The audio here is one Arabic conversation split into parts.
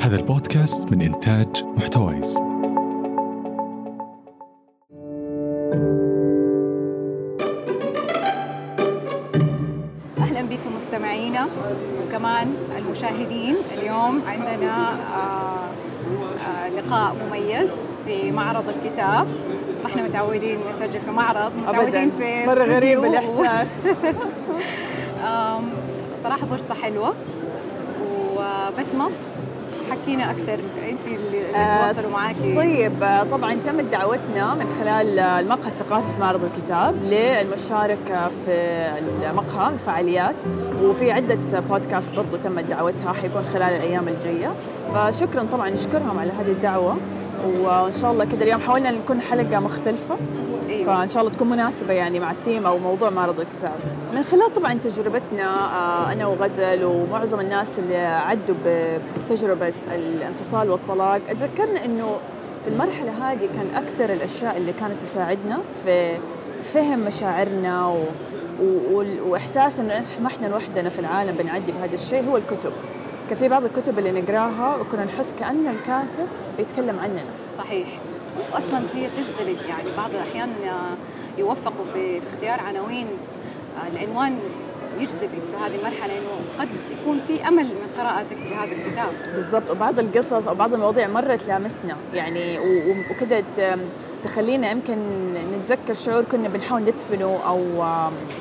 هذا البودكاست من إنتاج محتويس. أهلا بكم مستمعينا وكمان المشاهدين. اليوم عندنا آه، آه، لقاء مميز في معرض الكتاب. ما إحنا متعودين نسجل في معرض متعودين في مرة غريب. الإحساس صراحة فرصة حلوة. وبسمة حكينا أكثر. أنت اللي آه، تواصلوا معاكي طيب آه، طبعا تمت دعوتنا من خلال المقهى الثقافي في معرض الكتاب للمشاركة في المقهى الفعاليات. وفي عدة بودكاست برضو تمت دعوتها حيكون خلال الأيام الجاية. فشكرا طبعا نشكرهم على هذه الدعوة. وإن شاء الله كده اليوم حاولنا نكون حلقة مختلفة. أيوة. فإن شاء الله تكون مناسبة يعني مع الثيم أو موضوع معرض الكتاب. من خلال طبعا تجربتنا آه، أنا وغزل ومعظم الناس اللي عدوا بتجربة الانفصال والطلاق أتذكرنا إنه في المرحلة هذه كان أكثر الأشياء اللي كانت تساعدنا في فهم مشاعرنا و و- وإحساس إنه ما إحنا لوحدنا في العالم بنعدي بهذا الشيء هو الكتب. كان في بعض الكتب اللي نقراها وكنا نحس كانه الكاتب بيتكلم عننا. صحيح أصلا هي تجذبك يعني بعض الأحيان آه، يوفقوا في اختيار عناوين العنوان يجذبك في هذه المرحلة إنه قد يكون في أمل من قراءتك لهذا الكتاب بالضبط وبعض القصص أو بعض المواضيع مره تلامسنا يعني و- و- وكده ت- تخلينا يمكن نتذكر شعور كنا بنحاول ندفنه أو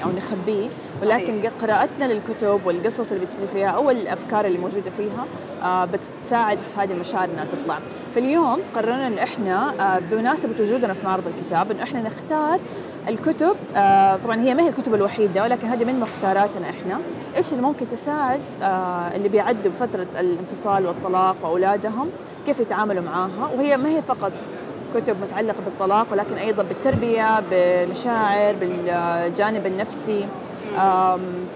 أو نخبيه ولكن صحيح. قراءتنا للكتب والقصص اللي بتصير فيها أو الأفكار اللي موجودة فيها آه، بتساعد في هذه المشاعر إنها تطلع. فاليوم قررنا ان إحنا آه، بمناسبة وجودنا في معرض الكتاب إنه إحنا نختار الكتب آه، طبعا هي ما هي الكتب الوحيدة ولكن هذه من مختاراتنا إحنا. إيش اللي ممكن تساعد آه، اللي بيعدوا بفتره الانفصال والطلاق وأولادهم كيف يتعاملوا معاها؟ وهي ما هي فقط كتب متعلقة بالطلاق ولكن أيضا بالتربية بالمشاعر بالجانب النفسي.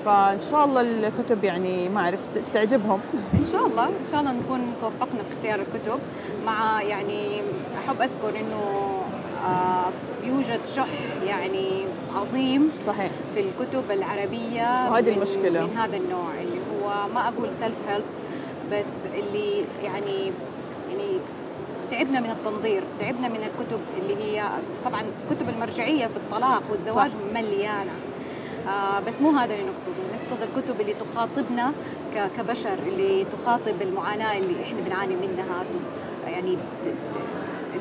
فإن شاء الله الكتب يعني ما اعرف تعجبهم؟ إن شاء الله إن شاء الله نكون توفقنا في اختيار الكتب. مع يعني أحب أذكر إنه يوجد شح يعني عظيم صحيح في الكتب العربية وهذه المشكلة. من هذا النوع اللي هو ما أقول سيلف هيلب بس اللي يعني يعني تعبنا من التنظير تعبنا من الكتب اللي هي طبعا كتب المرجعية في الطلاق والزواج صح. مليانة آه بس مو هذا اللي نقصده نقصد الكتب اللي تخاطبنا كبشر اللي تخاطب المعاناة اللي إحنا بنعاني منها يعني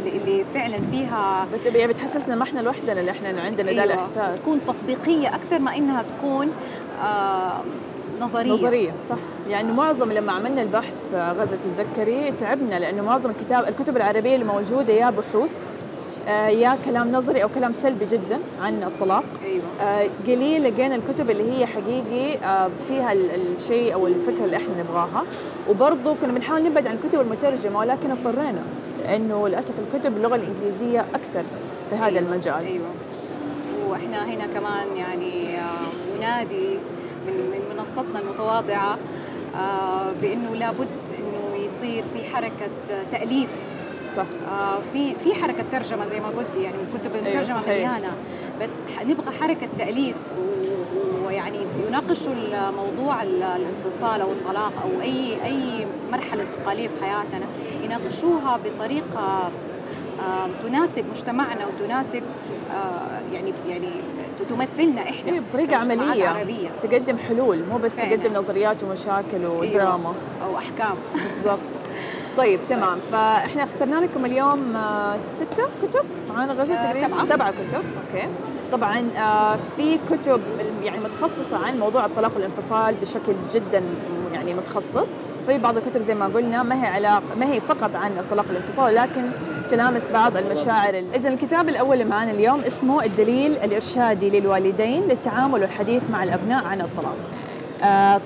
اللي, اللي فعلا فيها بت- يعني بتحسسنا ما إحنا لوحدنا اللي إحنا عندنا ده الإحساس. تكون تطبيقية أكثر ما إنها تكون آه نظرية. نظرية صح. يعني معظم لما عملنا البحث آه، غزة تتذكري تعبنا لأنه معظم الكتاب الكتب العربية اللي موجوده يا بحوث آه، يا كلام نظري أو كلام سلبي جدا عن الطلاق. أيوه. آه، قليل لقينا الكتب اللي هي حقيقي آه، فيها ال- الشيء أو الفكرة اللي إحنا نبغاها. وبرضه كنا بنحاول نبعد عن الكتب المترجمة ولكن اضطرينا. لأنه للأسف الكتب باللغة الإنجليزية أكثر في هذا أيوة. المجال أيوه وإحنا هنا كمان يعني آه ننادي من من منصتنا المتواضعة آه بإنه لابد إنه يصير في حركة آه، تأليف صح آه، في في حركة ترجمة زي ما قلت يعني الكتب أيوة، الترجمة صحيح. مليانة بس نبغى حركة تأليف و- ويعني يناقشوا الموضوع ال- الانفصال أو الطلاق أو اي أي مرحلة انتقاليه في حياتنا يناقشوها بطريقة آه، تناسب مجتمعنا وتناسب آه، يعني يعني تمثلنا إحنا أيوه بطريقة عملية. تقدم حلول مو بس فعلاً. تقدم نظريات ومشاكل ودراما. أو أحكام. بالضبط. طيب تمام. فإحنا اخترنا لكم اليوم آه، ستة كتب معانا غزل آه، تقريبا سبعة. سبعة كتب. أوكي. طبعا آه، في كتب يعني متخصصة عن موضوع الطلاق والانفصال بشكل جدا يعني متخصص. في بعض الكتب زي ما قلنا ما هي علاقة ما هي فقط عن الطلاق والانفصال لكن تلامس بعض المشاعر إذا الكتاب الأول اللي معانا اليوم اسمه الدليل الإرشادي للوالدين للتعامل والحديث مع الأبناء عن الطلاق.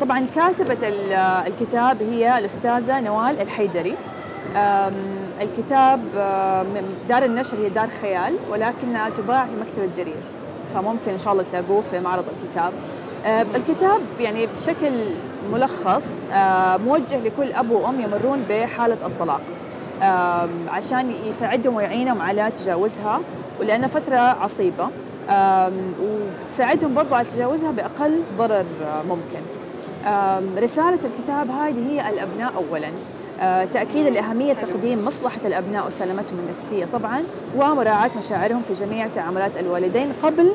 طبعا كاتبة آه، الكتاب هي الأستاذة نوال الحيدري. الكتاب آه، دار النشر هي دار خيال ولكنها تباع في مكتبة جرير. فممكن إن شاء الله تلاقوه في معرض الكتاب. آه، الكتاب يعني بشكل ملخص آه، موجه لكل أب وأم يمرون بحالة الطلاق عشان يساعدهم ويعينهم على تجاوزها ولأنها فترة عصيبة. وتساعدهم برضو على تجاوزها بأقل ضرر ممكن. رسالة الكتاب هذه هي الأبناء أولاً. آه، تأكيد لأهمية تقديم مصلحة الأبناء وسلامتهم النفسية طبعا ومراعاة مشاعرهم في جميع تعاملات الوالدين قبل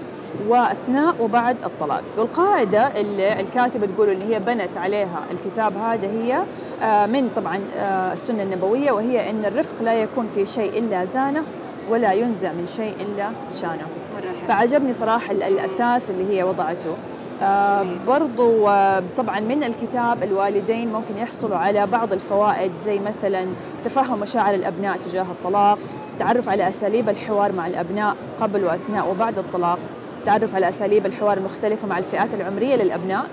وأثناء وبعد الطلاق. والقاعدة اللي الكاتبة تقول إن هي بنت عليها الكتاب هذا هي آه، من طبعا آه، السنة النبوية وهي إن الرفق لا يكون في شيء إلا زانه ولا ينزع من شيء إلا شانه. فعجبني صراحة الأساس اللي هي وضعته. آه برضو آه طبعا من الكتاب الوالدين ممكن يحصلوا على بعض الفوائد زي مثلا تفهم مشاعر الأبناء تجاه الطلاق تعرف على أساليب الحوار مع الأبناء قبل وأثناء وبعد الطلاق تعرف على أساليب الحوار المختلفه مع الفئات العمرية للأبناء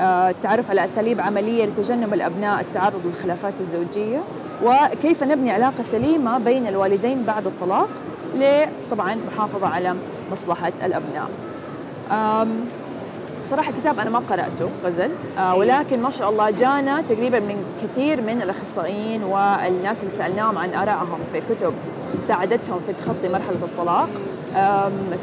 آه تعرف على أساليب عملية لتجنب الأبناء التعرض للخلافات الزوجية وكيف نبني علاقة سليمة بين الوالدين بعد الطلاق لطبعا محافظة على مصلحة الابناء صراحة الكتاب أنا ما قرأته غزل. آه ولكن ما شاء الله جانا تقريبا من كثير من الأخصائيين والناس اللي سألناهم عن آرائهم في كتب ساعدتهم في تخطي مرحلة الطلاق.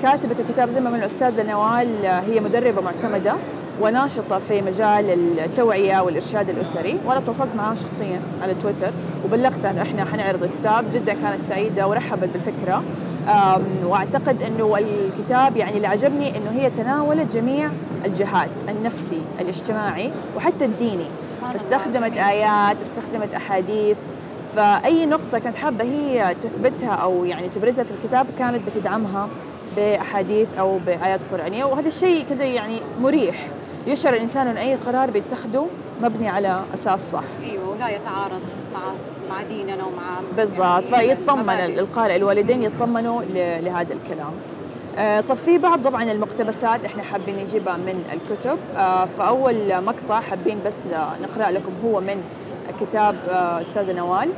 كاتبة الكتاب زي ما قلنا الأستاذة نوال هي مدربة معتمدة وناشطة في مجال التوعية والإرشاد الأسري. وأنا تواصلت معها شخصيا على تويتر وبلغتها أنه إحنا حنعرض الكتاب. جدا كانت سعيدة ورحبت بالفكرة. واعتقد إنه الكتاب يعني اللي عجبني إنه هي تناولت جميع الجهات النفسي الاجتماعي وحتى الديني. فاستخدمت آيات استخدمت أحاديث. فأي نقطة كانت حابة هي تثبتها أو يعني تبرزها في الكتاب كانت بتدعمها بأحاديث أو بآيات قرآنية. وهذا الشيء كذا يعني مريح. يشعر الإنسان إن أي قرار بيتخذه مبني على أساس صح. إيوه ولا يتعارض مع مع ديننا ومع بالضبط. يعني فيطمن القارئ الوالدين يطمنوا لهذا الكلام. آه، طب في بعض طبعا المقتبسات إحنا حابين نجيبها من الكتب. آه، فأول مقطع حابين بس نقرأ لكم هو من كتاب آه، أستاذة نوال.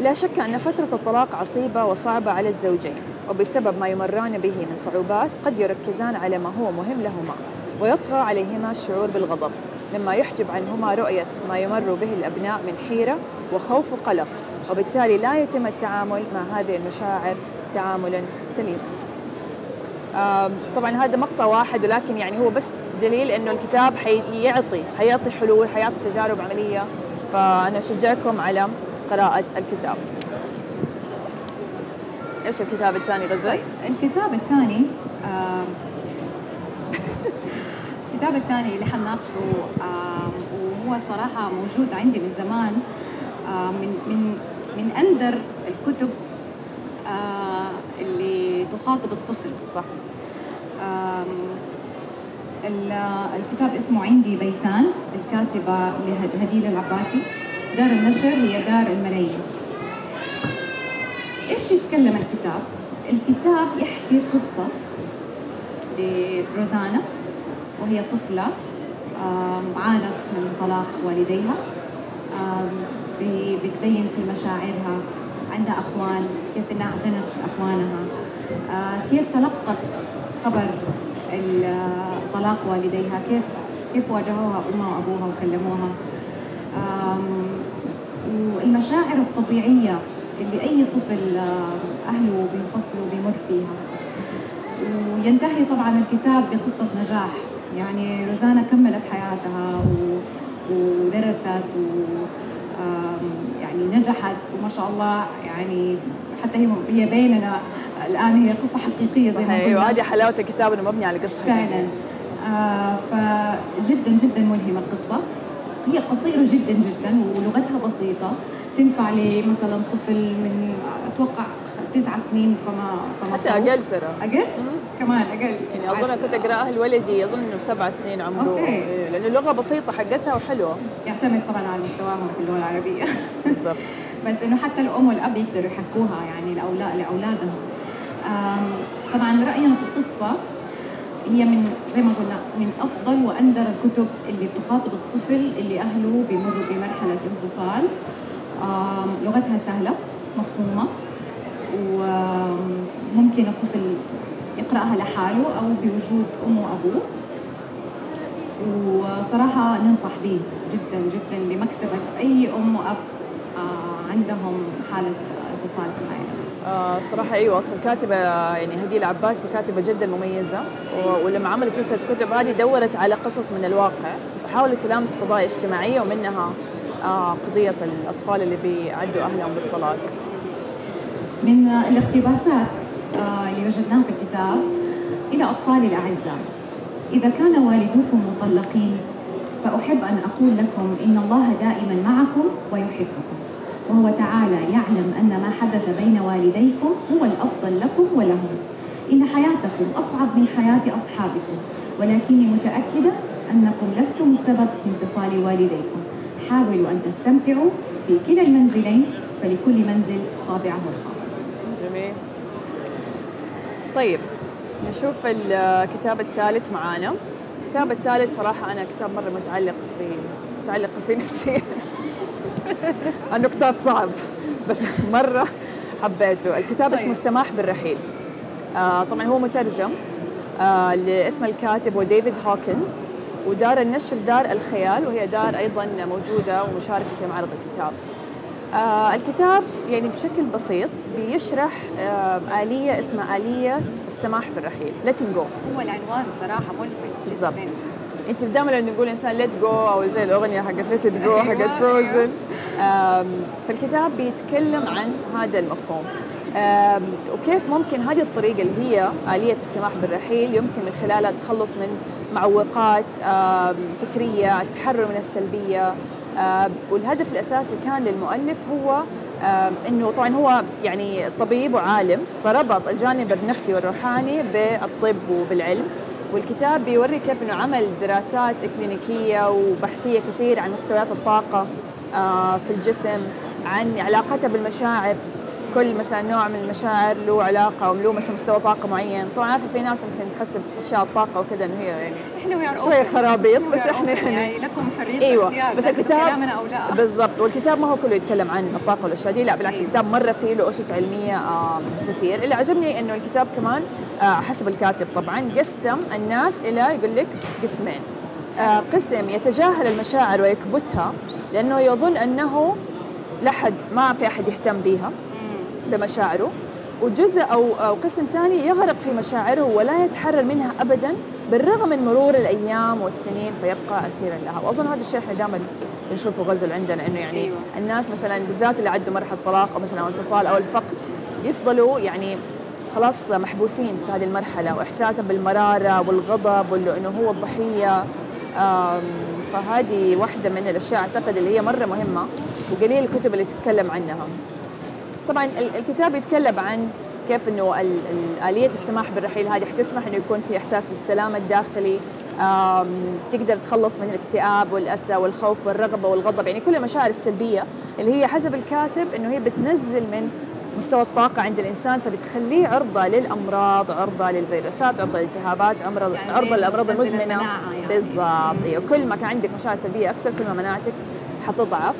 لا شك أن فترة الطلاق عصيبة وصعبة على الزوجين وبسبب ما يمران به من صعوبات قد يركزان على ما هو مهم لهما ويطغى عليهما الشعور بالغضب. مما يحجب عنهما رؤية ما يمر به الأبناء من حيرة وخوف وقلق وبالتالي لا يتم التعامل مع هذه المشاعر تعاملا سليما. طبعا هذا مقطع واحد ولكن يعني هو بس دليل إنه الكتاب حيعطي حيعطي حلول حيعطي تجارب عملية. فأنا أشجعكم على قراءة الكتاب. إيش الكتاب الثاني غزل؟ طيب الكتاب الثاني الكتاب الثاني اللي حنناقشه وهو صراحة موجود عندي من زمان من من من أندر الكتب اللي تخاطب الطفل. صح. الكتاب اسمه عندي بيتان الكاتبة هديل العباسي. دار النشر هي دار الملايين. إيش يتكلم الكتاب؟ الكتاب يحكي قصة لروزانا. وهي طفلة عانت من طلاق والديها. بتبين في مشاعرها عندها أخوان كيف إنها اعتنت أخوانها. كيف تلقت خبر طلاق والديها؟ كيف كيف واجهوها أمها وأبوها وكلموها؟ والمشاعر الطبيعية اللي أي طفل أهله بينفصلوا بيمر فيها. وينتهي طبعا الكتاب بقصة نجاح. يعني روزانا كملت حياتها ودرست و يعني نجحت وما شاء الله يعني حتى هي هي بيننا الآن هي قصة حقيقية زي ما قلنا. أيوه هذه حلاوة الكتاب إنه مبني على قصة حقيقية. فعلا. آه فجدا جدا ملهمة القصة. هي قصيرة جدا جدا ولغتها بسيطة. تنفع لمثلا طفل من أتوقع تسع سنين فما فما حتى أقل ترى. أقل؟ كمان أقل. يعني أظن كنت اقراها لولدي أظن إنه سبع سنين عمره. أوكي. إيه، لأنه اللغة بسيطة حقتها وحلوة. يعتمد طبعا على مستواهم في اللغة العربية. بالضبط. بس إنه حتى الأم والأب يقدروا يحكوها يعني لاولاد لأولادهم. طبعا راينا في القصة هي من زي ما قلنا من أفضل وأندر الكتب اللي بتخاطب الطفل اللي أهله بيمروا بمرحلة انفصال. لغتها سهلة مفهومة. وممكن الطفل يقرأها لحاله أو بوجود أمه وأبوه. وصراحة ننصح به جدا جدا لمكتبة أي أم وأب آه، عندهم حالة الانفصال في العائله آه صراحة أيوة أصل الكاتبة يعني هدية العباسي كاتبة جدا مميزة ولما عملت سلسلة كتب هذه دورت على قصص من الواقع وحاولت تلامس قضايا اجتماعية ومنها آه قضية الأطفال اللي بيعدوا أهلهم بالطلاق. من الاقتباسات آه، اللي وجدناها في الكتاب إلى أطفالي الأعزاء. إذا كان والدوكم مطلقين فأحب أن أقول لكم إن الله دائما معكم ويحبكم. وهو تعالى يعلم أن ما حدث بين والديكم هو الأفضل لكم ولهم. إن حياتكم أصعب من حياة أصحابكم ولكني متأكدة أنكم لستم السبب في انفصال والديكم. حاولوا أن تستمتعوا في كلا المنزلين فلكل منزل طابعه الخاص. جميل طيب نشوف الكتاب الثالث معانا. الكتاب الثالث صراحة أنا كتاب مرة متعلق في متعلق في نفسي. أنه كتاب صعب بس مرة حبيته. الكتاب اسمه طيب. السماح بالرحيل. آه طبعا هو مترجم آه لاسم الكاتب هو ديفيد هوكنز ودار النشر دار الخيال وهي دار أيضا موجودة ومشاركة في معرض الكتاب. آه الكتاب يعني بشكل بسيط بيشرح آه آلية اسمها آلية السماح بالرحيل letting go. هو العنوان صراحة ملفت بالضبط. انت دائما لما نقول إنسان ليت جو أو زي الأغنية حقت ليت جو أيوة، حقت فروزن فالكتاب بيتكلم عن هذا المفهوم. وكيف ممكن هذه الطريقة اللي هي آلية السماح بالرحيل يمكن من خلالها التخلص من معوقات فكرية التحرر من السلبية. والهدف الأساسي كان للمؤلف هو آم، إنه طبعا هو يعني طبيب وعالم فربط الجانب النفسي والروحاني بالطب وبالعلم. والكتاب بيوري كيف إنه عمل دراسات اكلينيكيه وبحثية كثير عن مستويات الطاقة آه، في الجسم عن علاقتها بالمشاعر. كل مثلا نوع من المشاعر له علاقة وله مثلا مستوى طاقة معين. طبعا عارفه في ناس يمكن تحس بأشياء الطاقة وكذا إنه هي يعني إحنا weird شوية خرابيط، بس إحنا يعني- يعني لكم حرية أيوه. بس الكتاب أو لا. بالضبط. والكتاب ما هو كله يتكلم عن الطاقة والأشياء دي لا بالعكس إيه. الكتاب مرة فيه له أسس علمية كثير اللي عجبني إنه الكتاب كمان آه، حسب الكاتب طبعا قسم الناس إلى يقول لك قسمين. آه، قسم يتجاهل المشاعر ويكبتها لأنه يظن أنه لا حد ما في أحد يهتم بها مم. بمشاعره وجزء أو أو قسم ثاني يغرق في مشاعره ولا يتحرر منها ابدا بالرغم من مرور الأيام والسنين فيبقى اسيرا لها وأظن هذا الشيء إحنا دائما بنشوفه غزل عندنا إنه يعني أيوة. الناس مثلا بالذات اللي عدوا مرحلة طلاق أو مثلا أو انفصال أو الفقد يفضلوا يعني خلاص محبوسين في هذه المرحلة واحساسا بالمرارة والغضب وانه هو الضحية فهذه واحدة من الأشياء أعتقد اللي هي مرة مهمة وقليل الكتب اللي تتكلم عنها طبعا ال- الكتاب يتكلم عن كيف إنه آلية السماح بالرحيل هذه حتسمح إنه يكون في إحساس بالسلام الداخلي تقدر تخلص من الاكتئاب والأسى والخوف والرغبة والغضب يعني كل المشاعر السلبية اللي هي حسب الكاتب إنه هي بتنزل من مستوى الطاقة عند الإنسان فبتخليه عرضة للأمراض عرضة للفيروسات عرضة للالتهابات عمرض يعني عرضة للأمراض المزمنة. يعني. بالضبط. أيوة. كل ما كان عندك مشاعر سلبية أكثر كل ما مناعتك حتضعف.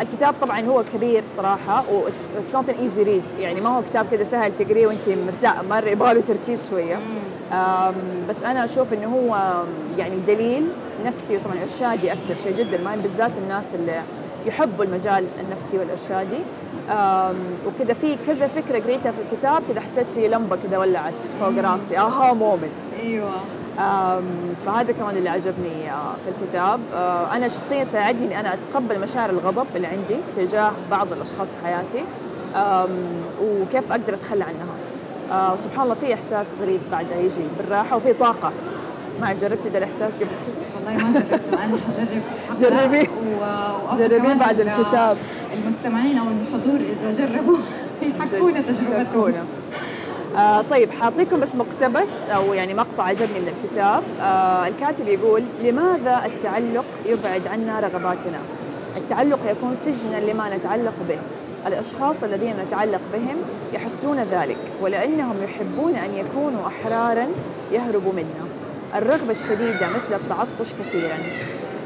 الكتاب طبعا هو كبير صراحة و it's not easy read يعني ما هو كتاب كده سهل تقريه وأنت مرتاح مرة يبغى له تركيز شوية. آم، بس أنا أشوف إنه هو يعني دليل نفسي وطبعا إرشادي أكثر شيء جدا مهم بالذات للناس اللي يحبوا المجال النفسي والإرشادي. وكذا في كذا فكرة قريتها في الكتاب كذا حسيت في لمبة كذا ولعت فوق راسي. أها مومنت أيوه. فهذا كمان اللي عجبني آه، في الكتاب. آه، أنا شخصيا ساعدني اني أنا أتقبل مشاعر الغضب اللي عندي تجاه بعض الأشخاص في حياتي وكيف أقدر أتخلى عنها. آه، وسبحان الله في إحساس غريب بعدها يجي بالراحة وفي طاقة. ما جربت ده الإحساس قبل؟ كذا والله ما جربته أنا حجرب جربيه كمان بعد ال- الكتاب. المستمعين أو الحضور إذا جربوا يحكونا تجربتهم. آه طيب حاعطيكم بس مقتبس أو يعني مقطع عجبني من الكتاب. آه الكاتب يقول لماذا التعلق يبعد عنا رغباتنا؟ التعلق يكون سجنا لما نتعلق به. الأشخاص الذين نتعلق بهم يحسون ذلك ولأنهم يحبون أن يكونوا أحرارا يهربوا منا الرغبة الشديدة مثل التعطش كثيرا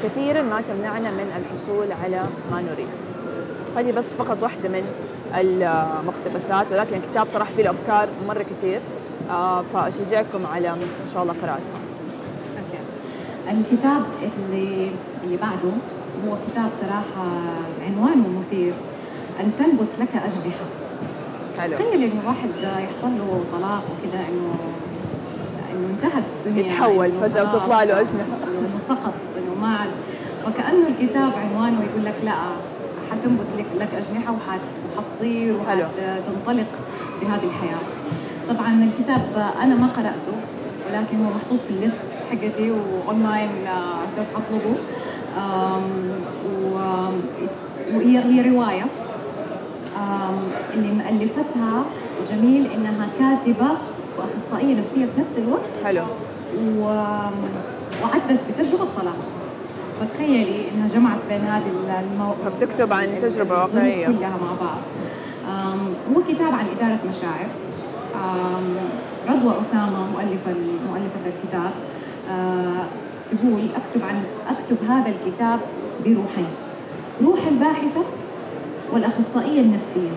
كثيرا ما تمنعنا من الحصول على ما نريد. هذه بس فقط واحدة من المقتبسات ولكن الكتاب صراحة فيه أفكار مرة كثير آه فأشجعكم على إن شاء الله قراءتها. أوكي. الكتاب اللي اللي بعده هو كتاب صراحة عنوانه مثير أن تنبت لك أجنحة. حلو. تخيل إنه واحد يحصل له طلاق وكذا إنه إنه انتهت الدنيا. يتحول إنه فجأة وتطلع له أجنحة. إنه سقط إنه ما عاد. وكانه الكتاب عنوانه يقول لك لا حتنبت لك لك أجنحة وحت وحتطير حلو. وحتنطلق في هذه الحياة. طبعا الكتاب أنا ما قرأته ولكن هو محطوط في ال list حقتي وأونلاين آه، أساس حطلبه وهي هي رواية. اللي مؤلفتها جميل إنها كاتبة وأخصائية نفسية في نفس الوقت. حلو. و... وعدت بتجربه طلاق فتخيلي إنها جمعت بين هذه المو... فبتكتب عن تجربة الظروف واقعية. كلها مع بعض. هو كتاب عن إدارة مشاعر. رضوى أسامة مؤلفة مؤلفة الكتاب. آه، تقول أكتب عن أكتب هذا الكتاب بروحين روح الباحثه والأخصائية النفسية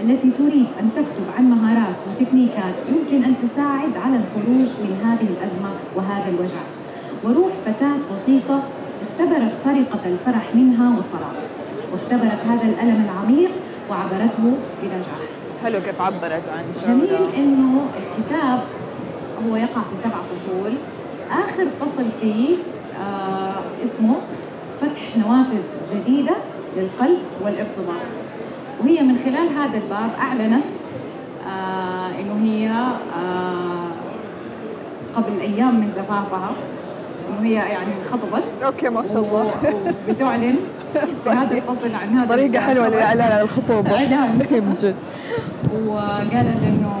التي تريد أن تكتب عن مهارات وتكنيكات يمكن أن تساعد على الخروج من هذه الأزمة وهذا الوجع. وروح فتاة بسيطة اختبرت سرقة الفرح منها والطلاق واختبرت هذا الألم العميق وعبرته بنجاح حلو كيف عبرت عن شعورها جميل إنه الكتاب هو يقع في سبع فصول. آخر فصل فيه آه اسمه فتح نوافذ جديدة للقلب والارتباط. وهي من خلال هذا الباب أعلنت آه إنه هي آه قبل أيام من زفافها. انه هي يعني خطبت. أوكي ما شاء الله. وبتعلن. في هذا الفصل عن هذا طريقة حلوة. للإعلان عن الخطوبة. إعلان. بجد وقالت إنه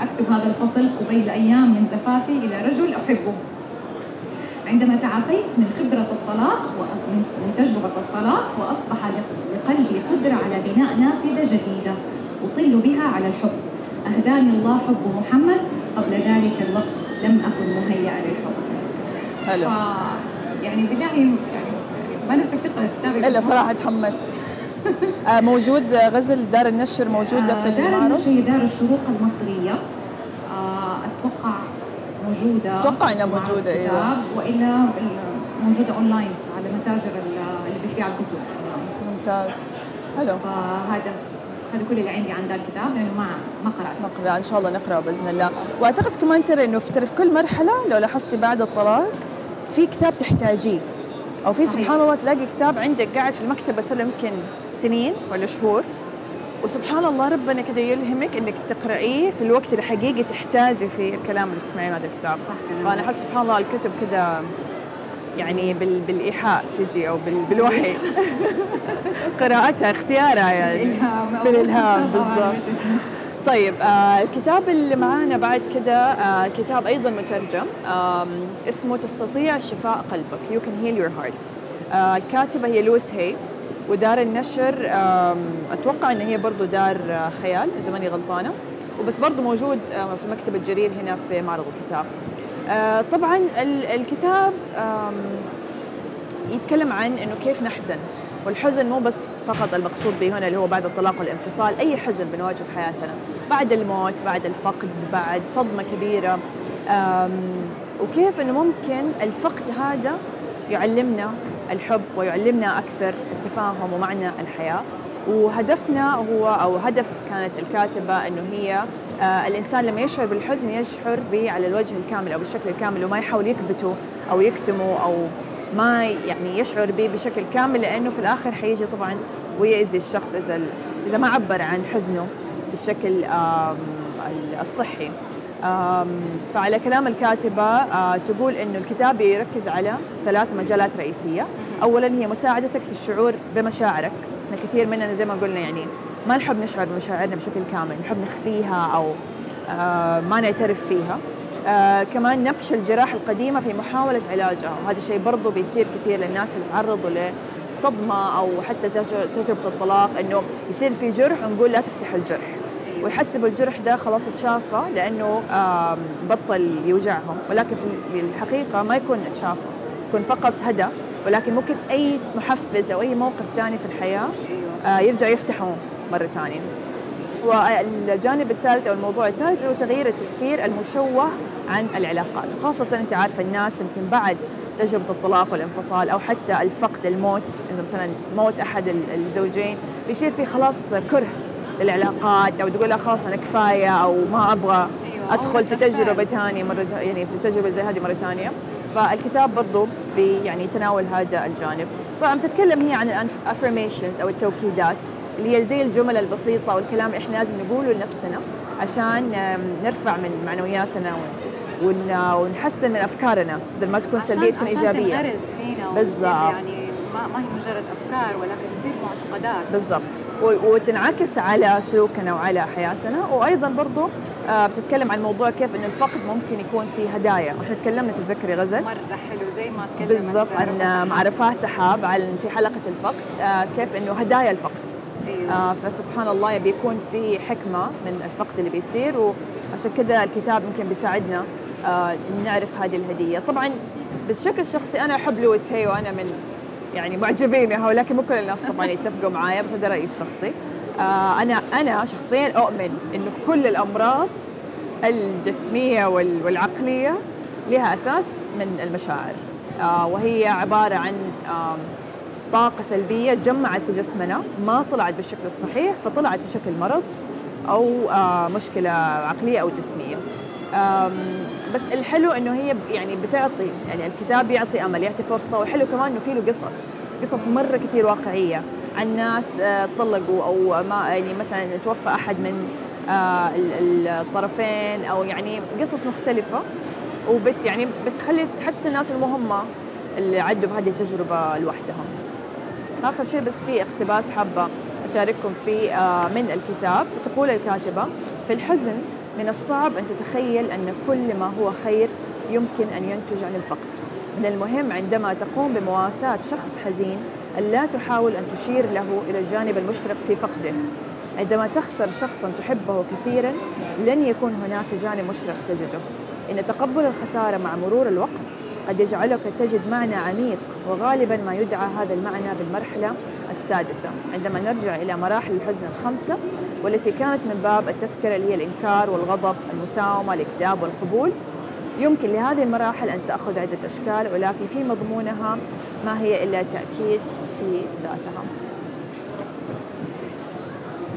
اكتب هذا الفصل قبيل أيام من زفافي إلى رجل أحبه. عندما تعافيت من خبرة الطلاق ومن من تجربة الطلاق وأصبح لقلبي قدرة على بناء نافذة جديدة أطل بها على الحب. أهداني الله حب محمد قبل ذلك الوقت لم أكن مهيئة للحب. حلو يعني بالله يعني ما نفسك تقرأ الكتاب إلا صراحة تحمست. آه، موجود غزل دار النشر موجودة في آه، دار المعرض؟ النشر هي دار الشروق المصرية. آه، أتوقع موجودة أتوقع إنها موجودة، أيوة. وإلا موجودة أونلاين على متاجر ال- اللي بتبيع الكتب. ممتاز. حلو. فهذا هذا كل اللي عندي عن ذا الكتاب لأنه ما ما قرأته. نقرا إن شاء الله نقرا بإذن الله. وأعتقد كمان ترى إنه في ترى في كل مرحلة لو لاحظتي بعد الطلاق في كتاب تحتاجيه. أو في. سبحان الله تلاقي كتاب عندك قاعد في المكتبة صار يمكن سنين ولا شهور. وسبحان الله ربنا كده يلهمك إنك تقرأيه في الوقت اللي حقيقي تحتاجي فيه الكلام اللي تسمعيه من هذا الكتاب. فانا أحس سبحان الله الكتب كده يعني بال... بالإيحاء تجي أو بال... بالوحي. قراءتها اختيارها يعني. طبعاً، بالضبط؟ طيب آه الكتاب اللي معانا بعد كده آه كتاب أيضا مترجم آم اسمه تستطيع شفاء قلبك can heal your heart. آه الكاتبة هي لويس هي ودار النشر آم أتوقع إن هي برضو دار آه خيال إذا ماني غلطانة. وبس برضو موجود آه في مكتبة جرير هنا في معرض الكتاب. آه طبعا ال- الكتاب آم يتكلم عن إنه كيف نحزن. والحزن مو بس فقط المقصود به هنا اللي هو بعد الطلاق والانفصال أي حزن بنواجهه في حياتنا. بعد الموت بعد الفقد بعد صدمة كبيرة. أم، وكيف إنه ممكن الفقد هذا يعلمنا الحب ويعلمنا أكثر التفاهم ومعنى الحياة. وهدفنا هو أو هدف كانت الكاتبة إنه هي آه الإنسان لما يشعر بالحزن يشعر به على الوجه الكامل أو بالشكل الكامل وما يحاول يكبته أو يكتمه أو ما يعني يشعر به بشكل كامل لأنه في الآخر حيجي طبعا ويأذي الشخص إذا إذا ما عبر عن حزنه. بالشكل الصحي. فعلى كلام الكاتبة تقول أنه الكتاب يركز على ثلاث مجالات رئيسية. أولا هي مساعدتك في الشعور بمشاعرك. كثير مننا زي ما قلنا يعني ما نحب نشعر بمشاعرنا بشكل كامل نحب نخفيها أو ما نعترف فيها. آه كمان نبش الجراح القديمة في محاولة علاجها. وهذا الشيء برضو بيصير كثير للناس اللي تعرضوا لصدمة أو حتى تج- تجربة الطلاق إنه يصير في جرح ونقول لا تفتح الجرح. ويحسبوا الجرح ده خلاص اتشافى لأنه آم، بطل يوجعهم. ولكن في الحقيقة ما يكون اتشافى يكون فقط هدى. ولكن ممكن أي محفز أو أي موقف ثاني في الحياة آه، يرجع يفتحه مرة ثانية والجانب الثالث أو الموضوع الثالث هو تغيير التفكير المشوه عن العلاقات. وخاصه أنت عارفه الناس يمكن بعد تجربة الطلاق والانفصال أو حتى الفقد الموت. إذا مثلا موت أحد الزوجين بيصير في خلاص كره للعلاقات أو تقول لا خلاص أنا كفاية أو ما أبغى أيوة، أدخل في تجربة ثانية مرة يعني في تجربة زي هذه مرة ثانية فالكتاب برضو بي يعني يتناول هذا الجانب. طبعا بتتكلم هي عن الافرميشنز أو التوكيدات اللي هي زي الجمل البسيطة والكلام اللي إحنا لازم نقوله لنفسنا عشان نرفع من معنوياتنا ونحسن من أفكارنا بدل ما تكون سلبية تكون إيجابية. بالضبط. يعني ما, ما هي مجرد أفكار ولكن تصير معتقدات. بالضبط. وتنعكس على سلوكنا وعلى حياتنا. وأيضا برضو آه بتتكلم عن موضوع كيف إنه الفقد ممكن يكون في هدايا. وإحنا تكلمنا تتذكري غزل؟ مرة حلو زي ما تكلمت. بالضبط. عن مع رفاه سحاب عن في حلقة الفقد آه كيف إنه هدايا الفقد. أيوة. آه فسبحان الله بيكون في حكمة من الفقد اللي بيصير. وعشان كذا الكتاب يمكن بيساعدنا آه نعرف هذه الهدية. طبعا بشكل شخصي أنا أحب لويس هي وأنا من يعني معجبينها ولكن مو كل الناس طبعا يتفقوا معايا بس هذا رأيي الشخصي. آه أنا أنا شخصيا أؤمن إنه كل الأمراض الجسمية والعقلية لها أساس من المشاعر. آه وهي عبارة عن آه طاقة سلبية جمعت في جسمنا ما طلعت بالشكل الصحيح فطلعت بشكل مرض أو آه مشكلة عقلية أو جسمية. بس الحلو إنه هي يعني بتعطي يعني الكتاب يعطي أمل يعطي فرصة وحلو كمان إنه في له قصص قصص مرة كثير واقعية عن ناس آه، طلقوا أو ما يعني مثلا توفى أحد من آه، الطرفين أو يعني قصص مختلفة وبت يعني بتخلي تحس الناس المهمه اللي عدوا بهذه التجربة لوحدهم. آخر شيء بس في اقتباس حابة أشارككم فيه آه، من الكتاب تقول الكاتبة في الحزن من الصعب أن تتخيل أن كل ما هو خير يمكن أن ينتج عن الفقد. من المهم عندما تقوم بمواساة شخص حزين أن لا تحاول أن تشير له إلى الجانب المشرق في فقده. عندما تخسر شخصا تحبه كثيرا لن يكون هناك جانب مشرق تجده. إن تقبل الخسارة مع مرور الوقت قد يجعلك تجد معنى عميق وغالبا ما يدعى هذا المعنى بالمرحلة السادسة. عندما نرجع إلى مراحل الحزن الخمسة والتي كانت من باب التذكرة اللي هي الإنكار والغضب المساومة الإكتئاب والقبول يمكن لهذه المراحل أن تأخذ عدة أشكال ولكن في مضمونها ما هي إلا تأكيد في ذاتها.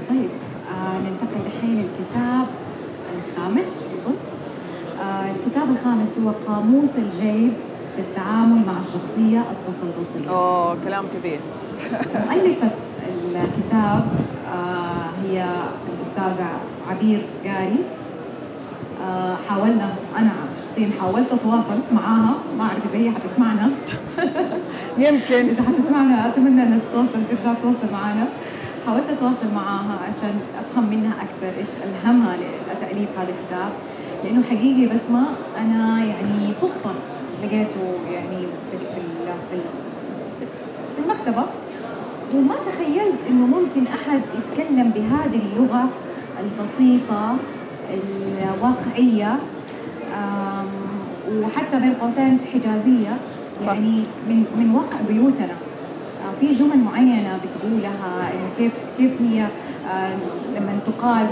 طيب آه ننتقل الحين للكتاب الخامس. آه الكتاب الخامس هو قاموس الجيب في التعامل مع الشخصية التسلطية أوه كلام كبير. مؤلفة الكتاب آه هي الأستاذة عبير قاري آه حاولنا أنا شخصيا حاولت أتواصل معاها ما أعرف إذا هي حتسمعنا. يمكن. إذا حتسمعنا أتمنى أنها تتواصل ترجع تتواصل معنا حاولت أتواصل معاها عشان أفهم منها أكثر إيش ألهمها لتأليف هذا الكتاب. لأنه حقيقي بس ما أنا يعني صدفة لقيته يعني في في المكتبة. وما تخيلت إنه ممكن أحد يتكلم بهذه اللغة البسيطة الواقعية وحتى بين قوسين حجازية يعني من من واقع بيوتنا. آه، في جمل معينة بتقولها إنه كيف كيف هي لما تقال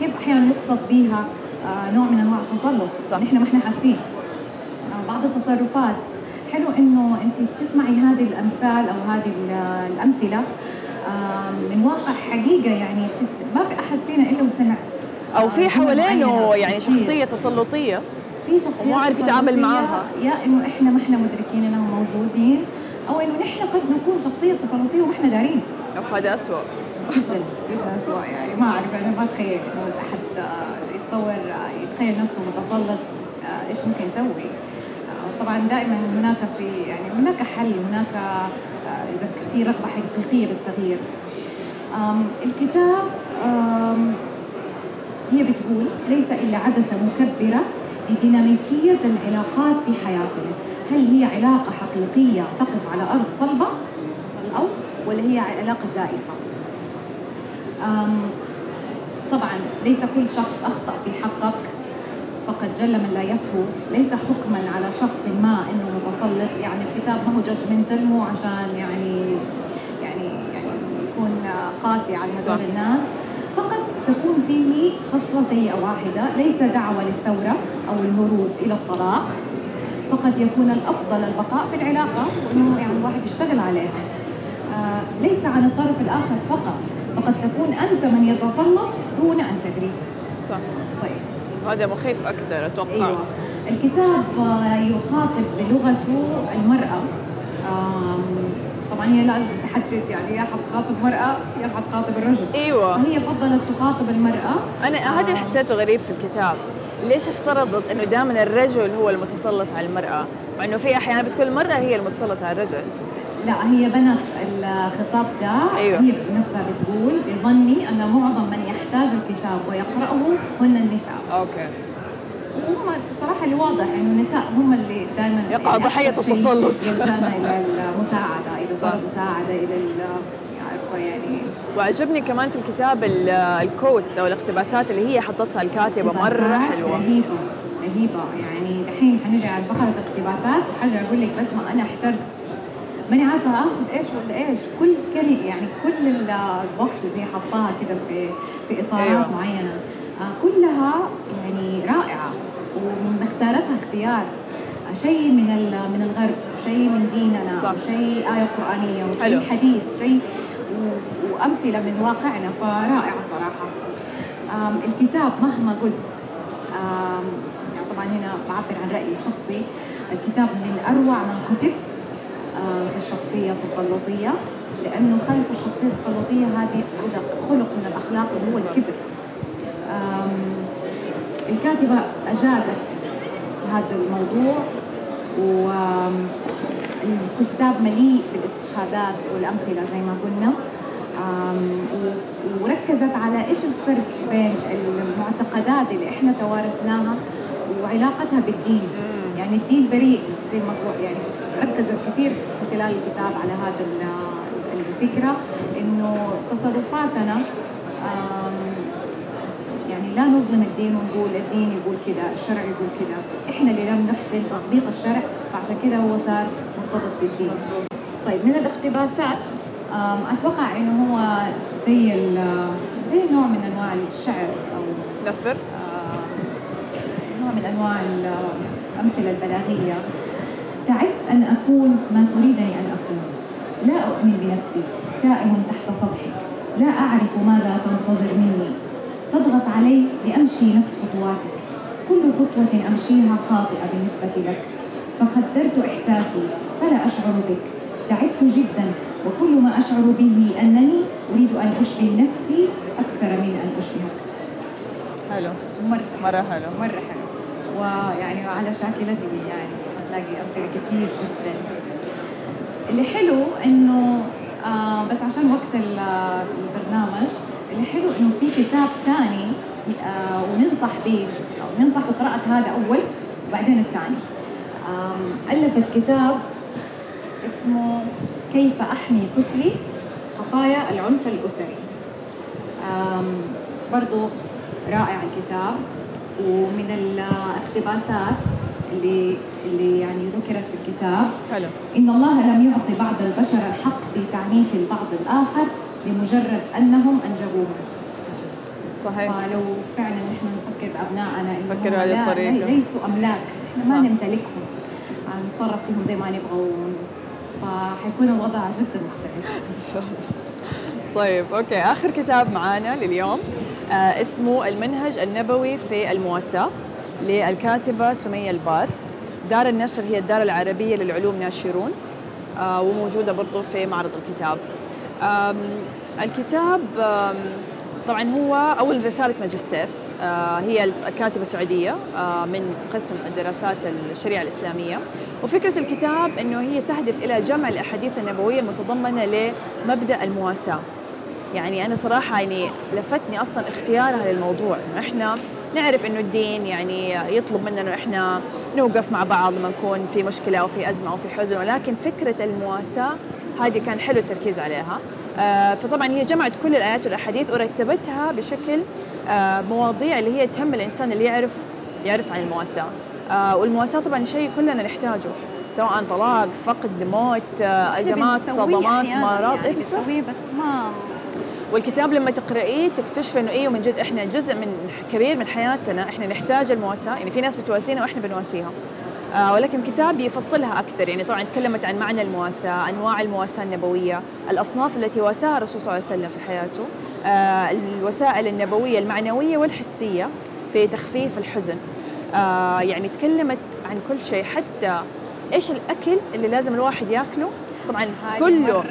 كيف أحيانا يقصد بها آه، نوع من أنواع التسلط. صح. نحن ما إحنا حاسين. آه، بعض التصرفات حلو إنه أنت تسمعي هذه الأمثال أو هذه الأمثلة من واقع حقيقة يعني ما في أحد فينا إلا وسمع. أو في حوالينه يعني شخصية تسلطية. في شخصيه ومو عارف يتعامل معاها. يا إنه إحنا ما إحنا مدركين إنهم موجودين أو إنه نحن قد نكون شخصية تسلطية وما إحنا دارين. أوف هذا اسوء جدا اسوء يعني. ما أعرف أنا ما أتخيل إنه أحد آه، يتصور آه، يتخيل نفسه متسلط آه، إيش ممكن يسوي. طبعا دائما هناك في يعني هناك حل هناك آه، إذا في رغبة حقيقيه بالتغيير الكتاب هي بتقول ليس إلا عدسة مكبرة لديناميكية العلاقات في حياتنا. هل هي علاقة حقيقية تقف على أرض صلبة أو ولا هي علاقة زائفة? طبعا ليس كل شخص أخطأ في حقك. فقد جل من لا يسهو. ليس حكما على شخص ما إنه متسلط. يعني الكتاب ما هو جادجمنتال مو عشان يعني يعني يعني يكون قاسي على هذول الناس. فقط تكون فيه خصلة سيئة واحدة. ليس دعوة للثورة أو الهروب إلى الطلاق. فقد يكون الأفضل البقاء في العلاقة وإنه يعني الواحد يشتغل عليها. آه ليس عن الطرف الآخر فقط. فقد تكون أنت من يتسلط دون أن تدري. صح. طيب. هذا مخيف أكثر أتوقع. أيوه. الكتاب آه، يخاطب بلغته المرأة. طبعا هي لازم تحدد يعني يا حتخاطب مرأة يا حتخاطب الرجل. أيوه. فهي فضلت تخاطب المرأة. أنا هذا اللي حسيته غريب في الكتاب. ليش افترضت إنه دائما الرجل هو المتسلط على المرأة؟ مع إنه في أحيانا بتكون المرأة هي المتسلطة على الرجل. لا هي بنت الخطاب ده. أيوة. هي نفسها بتقول بظني أن معظم من يحتاج الكتاب ويقرأه هن النساء. أوكي. وهم بصراحة اللي واضح إنه النساء هم اللي دائما يقعوا ضحية التسلط. يلجأنا إلى المساعدة إلى صح. طلب مساعدة إلى ال- عارفة يعني. وعجبني كمان في الكتاب ال- ال quotes أو الاقتباسات اللي هي حطتها الكاتبة مرة حلوة. رهيبة رهيبة. يعني دحين حنجي على فقرة اقتباسات وحاجة أقول لك بس ما أنا احترت. ماني عارفة آخذ إيش ولا إيش. كل كلمة يعني كل ال- ال boxes هي حطاها كده في في إطارات أيوة. معينة آه كلها يعني رائعة واختارتها اختيار آه، شيء من من الغرب شيء من ديننا صح. شيء آية قرآنية حلو. وشيء حديث شيء وأمثلة من واقعنا فرائعة صراحة الكتاب مهما قلت يعني طبعا هنا بعبر عن رأيي الشخصي الكتاب من أروع ما كتب آه، في الشخصية التسلطية لأنه خلف الشخصية التسلطية هذه خلق من الأخلاق اللي هو الكبر. أجادت في هذا الموضوع والكتاب مليء بالاستشهادات والأمثلة زي ما قلنا. وركزت على إيش الفرق بين المعتقدات اللي إحنا توارثناها وعلاقتها بالدين. يعني الدين بريء زي ما يعني ركزت كثير خلال الكتاب على هذا ال- الفكرة إنه تصرفاتنا يعني لا نظلم الدين ونقول الدين يقول كذا الشرع يقول كذا. إحنا اللي لم نحسن تطبيق الشرع فعشان كذا هو صار مرتبط بالدين. طيب من الاقتباسات أتوقع إنه هو زي ال- زي نوع من أنواع الشعر أو نفر. نوع من أنواع ال- الامثله البلاغية. تعبت أن أكون ما تريدني أن أكون. لا أؤمن بنفسي تائه تحت سطحك لا أعرف ماذا تنتظر مني. تضغط علي لأمشي نفس خطواتك. كل خطوة أمشيها خاطئة بالنسبة لك. فخدرت إحساسي فلا أشعر بك. تعبت جدا وكل ما أشعر به أنني أريد أن اشبه نفسي أكثر من أن أشبهك. حلو. مرة مرة حلو. مرة حلو ويعني على شاكلته يعني. هتلاقي أمثلة كثير جدا. اللي حلو إنه آه بس عشان وقت ال- البرنامج اللي حلو إنه في كتاب ثاني آه وننصح به أو ننصح بقراءة هذا أول وبعدين الثاني آم، ألفت كتاب اسمه كيف أحمي طفلي خفايا العنف الأسري. آم، برضو رائع الكتاب ومن الاقتباسات اللي اللي يعني ذكرت في الكتاب. حلو. إن الله لم يعطي بعض البشر الحق في تعنيف البعض الآخر لمجرد أنهم أنجبوهم صحيح. فلو فعلا نحن نفكر بأبنائنا إنهم نفكر بهذه. لي- ليسوا أملاك. إحنا ما. نمتلكهم. آه، نتصرف فيهم زي ما نبغى ون- فحيكون الوضع جدا مختلف. إن شاء الله. طيب أوكي. آخر كتاب معانا لليوم آه اسمه المنهج النبوي في المواساة. للكاتبة سمية البار. دار النشر هي الدار العربية للعلوم ناشرون آه وموجودة برضو في معرض الكتاب. الكتاب طبعا هو أول رسالة ماجستير آه هي الكاتبة سعودية آه من قسم الدراسات الشريعة الإسلامية. وفكرة الكتاب إنه هي تهدف إلى جمع الأحاديث النبوية المتضمنة لمبدأ المواساة. يعني أنا صراحة يعني لفتني أصلا اختيارها للموضوع. إحنا نعرف إنه الدين يعني يطلب مننا إنه إحنا نوقف مع بعض لما نكون في مشكلة أو في أزمة أو في حزن ولكن فكرة المواساة هذه كان حلو التركيز عليها آه فطبعا هي جمعت كل الآيات والأحاديث ورتبتها بشكل آه مواضيع اللي هي تهم الإنسان اللي يعرف يعرف عن المواساة آه والمواساة طبعا شيء كلنا نحتاجه سواء طلاق فقد موت أزمات صدمات مرض يعني إيه. بنسويه بس ما والكتاب لما تقرأيه تكتشف إنه أيوه من جد إحنا جزء من كبير من حياتنا إحنا نحتاج المواساة. يعني في ناس بتواسينا وإحنا بنواسيها آه ولكن كتاب يفصلها أكثر. يعني طبعا تكلمت عن معنى المواساة أنواع المواساة النبوية الأصناف التي واساها الرسول صلى الله عليه وسلم في حياته آه الوسائل النبوية المعنوية والحسية في تخفيف الحزن. آه يعني تكلمت عن كل شيء حتى إيش الأكل اللي لازم الواحد ياكله طبعا كله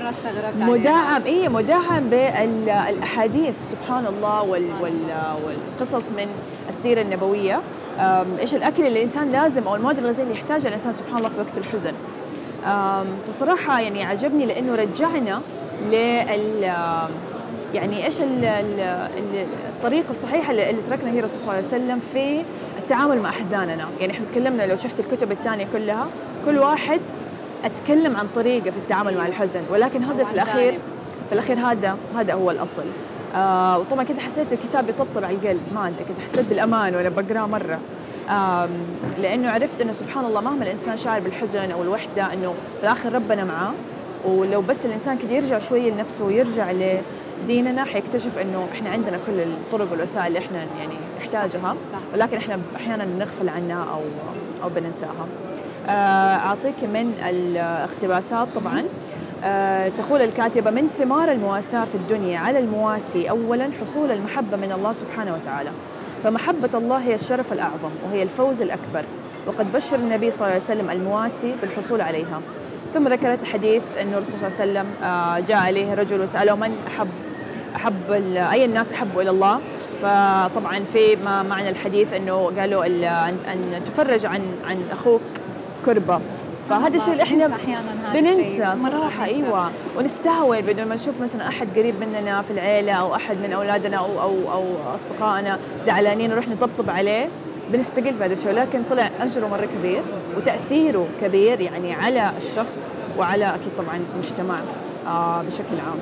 مدعم اي مدعم بالأحاديث سبحان الله وال وال والقصص من السيرة النبوية. إيش الأكل اللي الإنسان لازم أو المواد الغذائية اللي يحتاجها الإنسان سبحان الله في وقت الحزن. فصراحة يعني عجبني لأنه رجعنا لل يعني إيش الطريقة الصحيحة اللي تركنا هي الرسول صلى الله عليه وسلم في التعامل مع أحزاننا. يعني إحنا تكلمنا لو شفت الكتب الثانية كلها كل واحد أتكلم عن طريقة في التعامل مع الحزن ولكن هذا في الأخير في الأخير هذا هذا هو الأصل. آه وطبعا كنت حسيت الكتاب يطبطب على القلب ما أدري كنت حسيت بالأمان وأنا بقراه مرة. آه لأنه عرفت إنه سبحان الله مهما الإنسان شاعر بالحزن أو الوحدة إنه في الآخر ربنا معاه. ولو بس الإنسان كده يرجع شوية لنفسه ويرجع لديننا حيكتشف إنه إحنا عندنا كل الطرق والوسائل اللي إحنا يعني نحتاجها. ولكن إحنا أحيانا بنغفل عنها أو أو بننساها. آه، أعطيك من الاقتباسات طبعا. آه، تقول الكاتبة من ثمار المواساة في الدنيا على المواسي أولا حصول المحبة من الله سبحانه وتعالى فمحبة الله هي الشرف الأعظم وهي الفوز الأكبر وقد بشر النبي صلى الله عليه وسلم المواسي بالحصول عليها. ثم ذكرت حديث أن الرسول صلى الله عليه وسلم آه، جاء عليه رجل وسأله من أحب أحب أي الناس أحبوا إلى الله؟ فطبعا في ما معنى الحديث أنه قالوا أن تفرج عن عن أخوك. كربة. فهذا الشيء اللي إحنا بننسى صراحة إيوه. ونستهون بدون ما نشوف مثلا أحد قريب مننا في العيلة أو أحد من أولادنا أو أو أو أصدقائنا زعلانين نروح نطبطب عليه. بنستقل في هذا الشيء. لكن طلع أجره مرة كبير وتأثيره كبير يعني على الشخص وعلى أكيد طبعا المجتمع آه بشكل عام.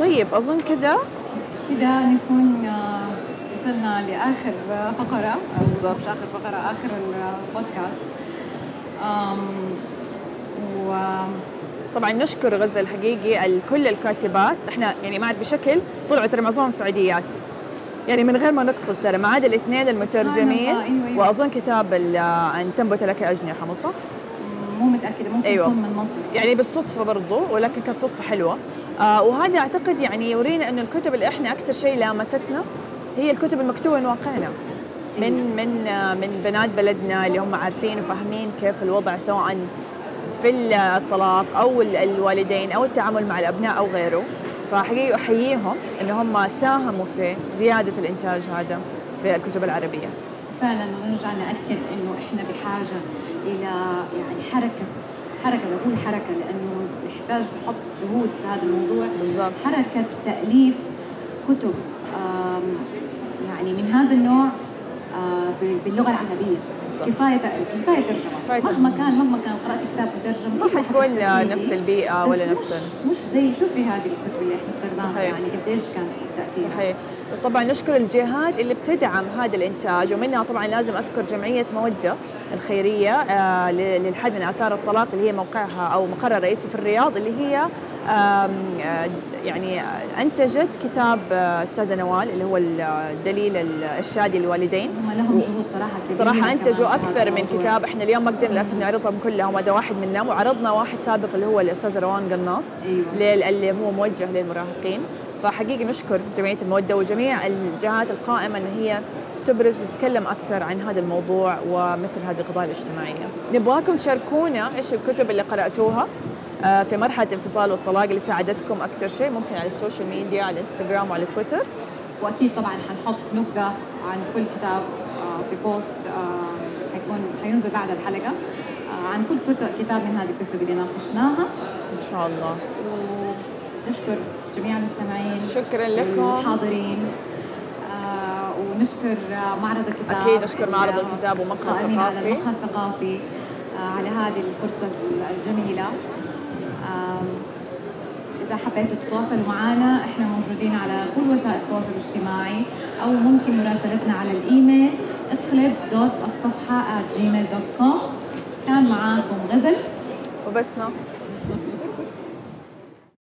طيب أظن كذا. كذا نكون آه وصلنا لآخر فقرة. أو مش آخر فقرة آخر البودكاست. و طبعا نشكر غزة الحقيقي كل الكاتبات. إحنا يعني ما بشكل طلعوا ترى معظمهم سعوديات. يعني من غير ما نقصد ترى ما عدا الاثنين المترجمين. أيوة أيوة. وأظن كتاب أن تنبت لك أجنحة مو صح؟ مو متأكدة ممكن أيوة. يكون من مصر. يعني بالصدفة برضو ولكن كانت صدفة حلوة. آه وهذا أعتقد يعني يورينا إنه الكتب اللي إحنا أكثر شيء لامستنا هي الكتب المكتوبة من واقعنا. من من من بنات بلدنا اللي هم عارفين وفاهمين كيف الوضع سواء في الطلاق أو الوالدين أو التعامل مع الأبناء أو غيره. فحقيقي أحييهم إن هم ساهموا في زيادة الإنتاج هذا في الكتب العربية. فعلا ونرجع نأكد إنه إحنا بحاجة إلى يعني حركه حركة بقول حركة لأنه نحتاج نحط جهود في هذا الموضوع. بالضبط. حركة تأليف كتب يعني من هذا النوع آه، باللغة العربية. كفاية كفاية ترجمة. مهما كان مهما كان قرأت كتاب مترجم ما حتكون نفس البيئة ولا نفس مش, مش زي شوفي هذه الكتب اللي إحنا اخترناها يعني قديش كان تأثيرها. صحيح. طبعا نشكر الجهات اللي بتدعم هذا الإنتاج ومنها طبعا لازم أذكر جمعية مودة الخيرية آه، للحد من آثار الطلاق اللي هي موقعها أو مقرها الرئيسي في الرياض اللي هي يعني أنتجت كتاب آه، أستاذة نوال اللي هو الدليل الشادي للوالدين هم لهم جهود صراحة كبيرة صراحة أنتجوا أكثر من كتاب إحنا اليوم ما قدرنا للأسف نعرضهم كلهم هذا واحد منهم وعرضنا واحد سابق اللي هو الاستاذ روان قناص أيوة. اللي هو موجه للمراهقين فحقيقي نشكر جمعية المودة وجميع الجهات القائمة إن هي تبرز وتتكلم أكثر عن هذا الموضوع ومثل هذه القضايا الاجتماعية. نبغاكم تشاركونا إيش الكتب اللي قرأتوها في مرحلة الانفصال والطلاق اللي ساعدتكم أكثر شيء ممكن على ال social media على الإنستغرام وعلى تويتر. وأكيد طبعا حنحط نبذة عن كل كتاب آه، في بوست آه، حيكون حينزل بعد الحلقة عن كل كتاب من هذه الكتب اللي ناقشناها. إن شاء الله. ونشكر جميع المستمعين شكرا لكم الحاضرين آه ونشكر معرض الكتاب أكيد نشكر معرض الكتاب ومقهى الثقافي على المقهى الثقافي آه على هذه الفرصة الجميلة إذا حبيتوا تتواصلوا معنا إحنا موجودين على كل وسائل التواصل الاجتماعي أو ممكن مراسلتنا على الإيميل اقلب دوت الصفحة at gmail دوت كوم كان معاكم غزل. وبسمة.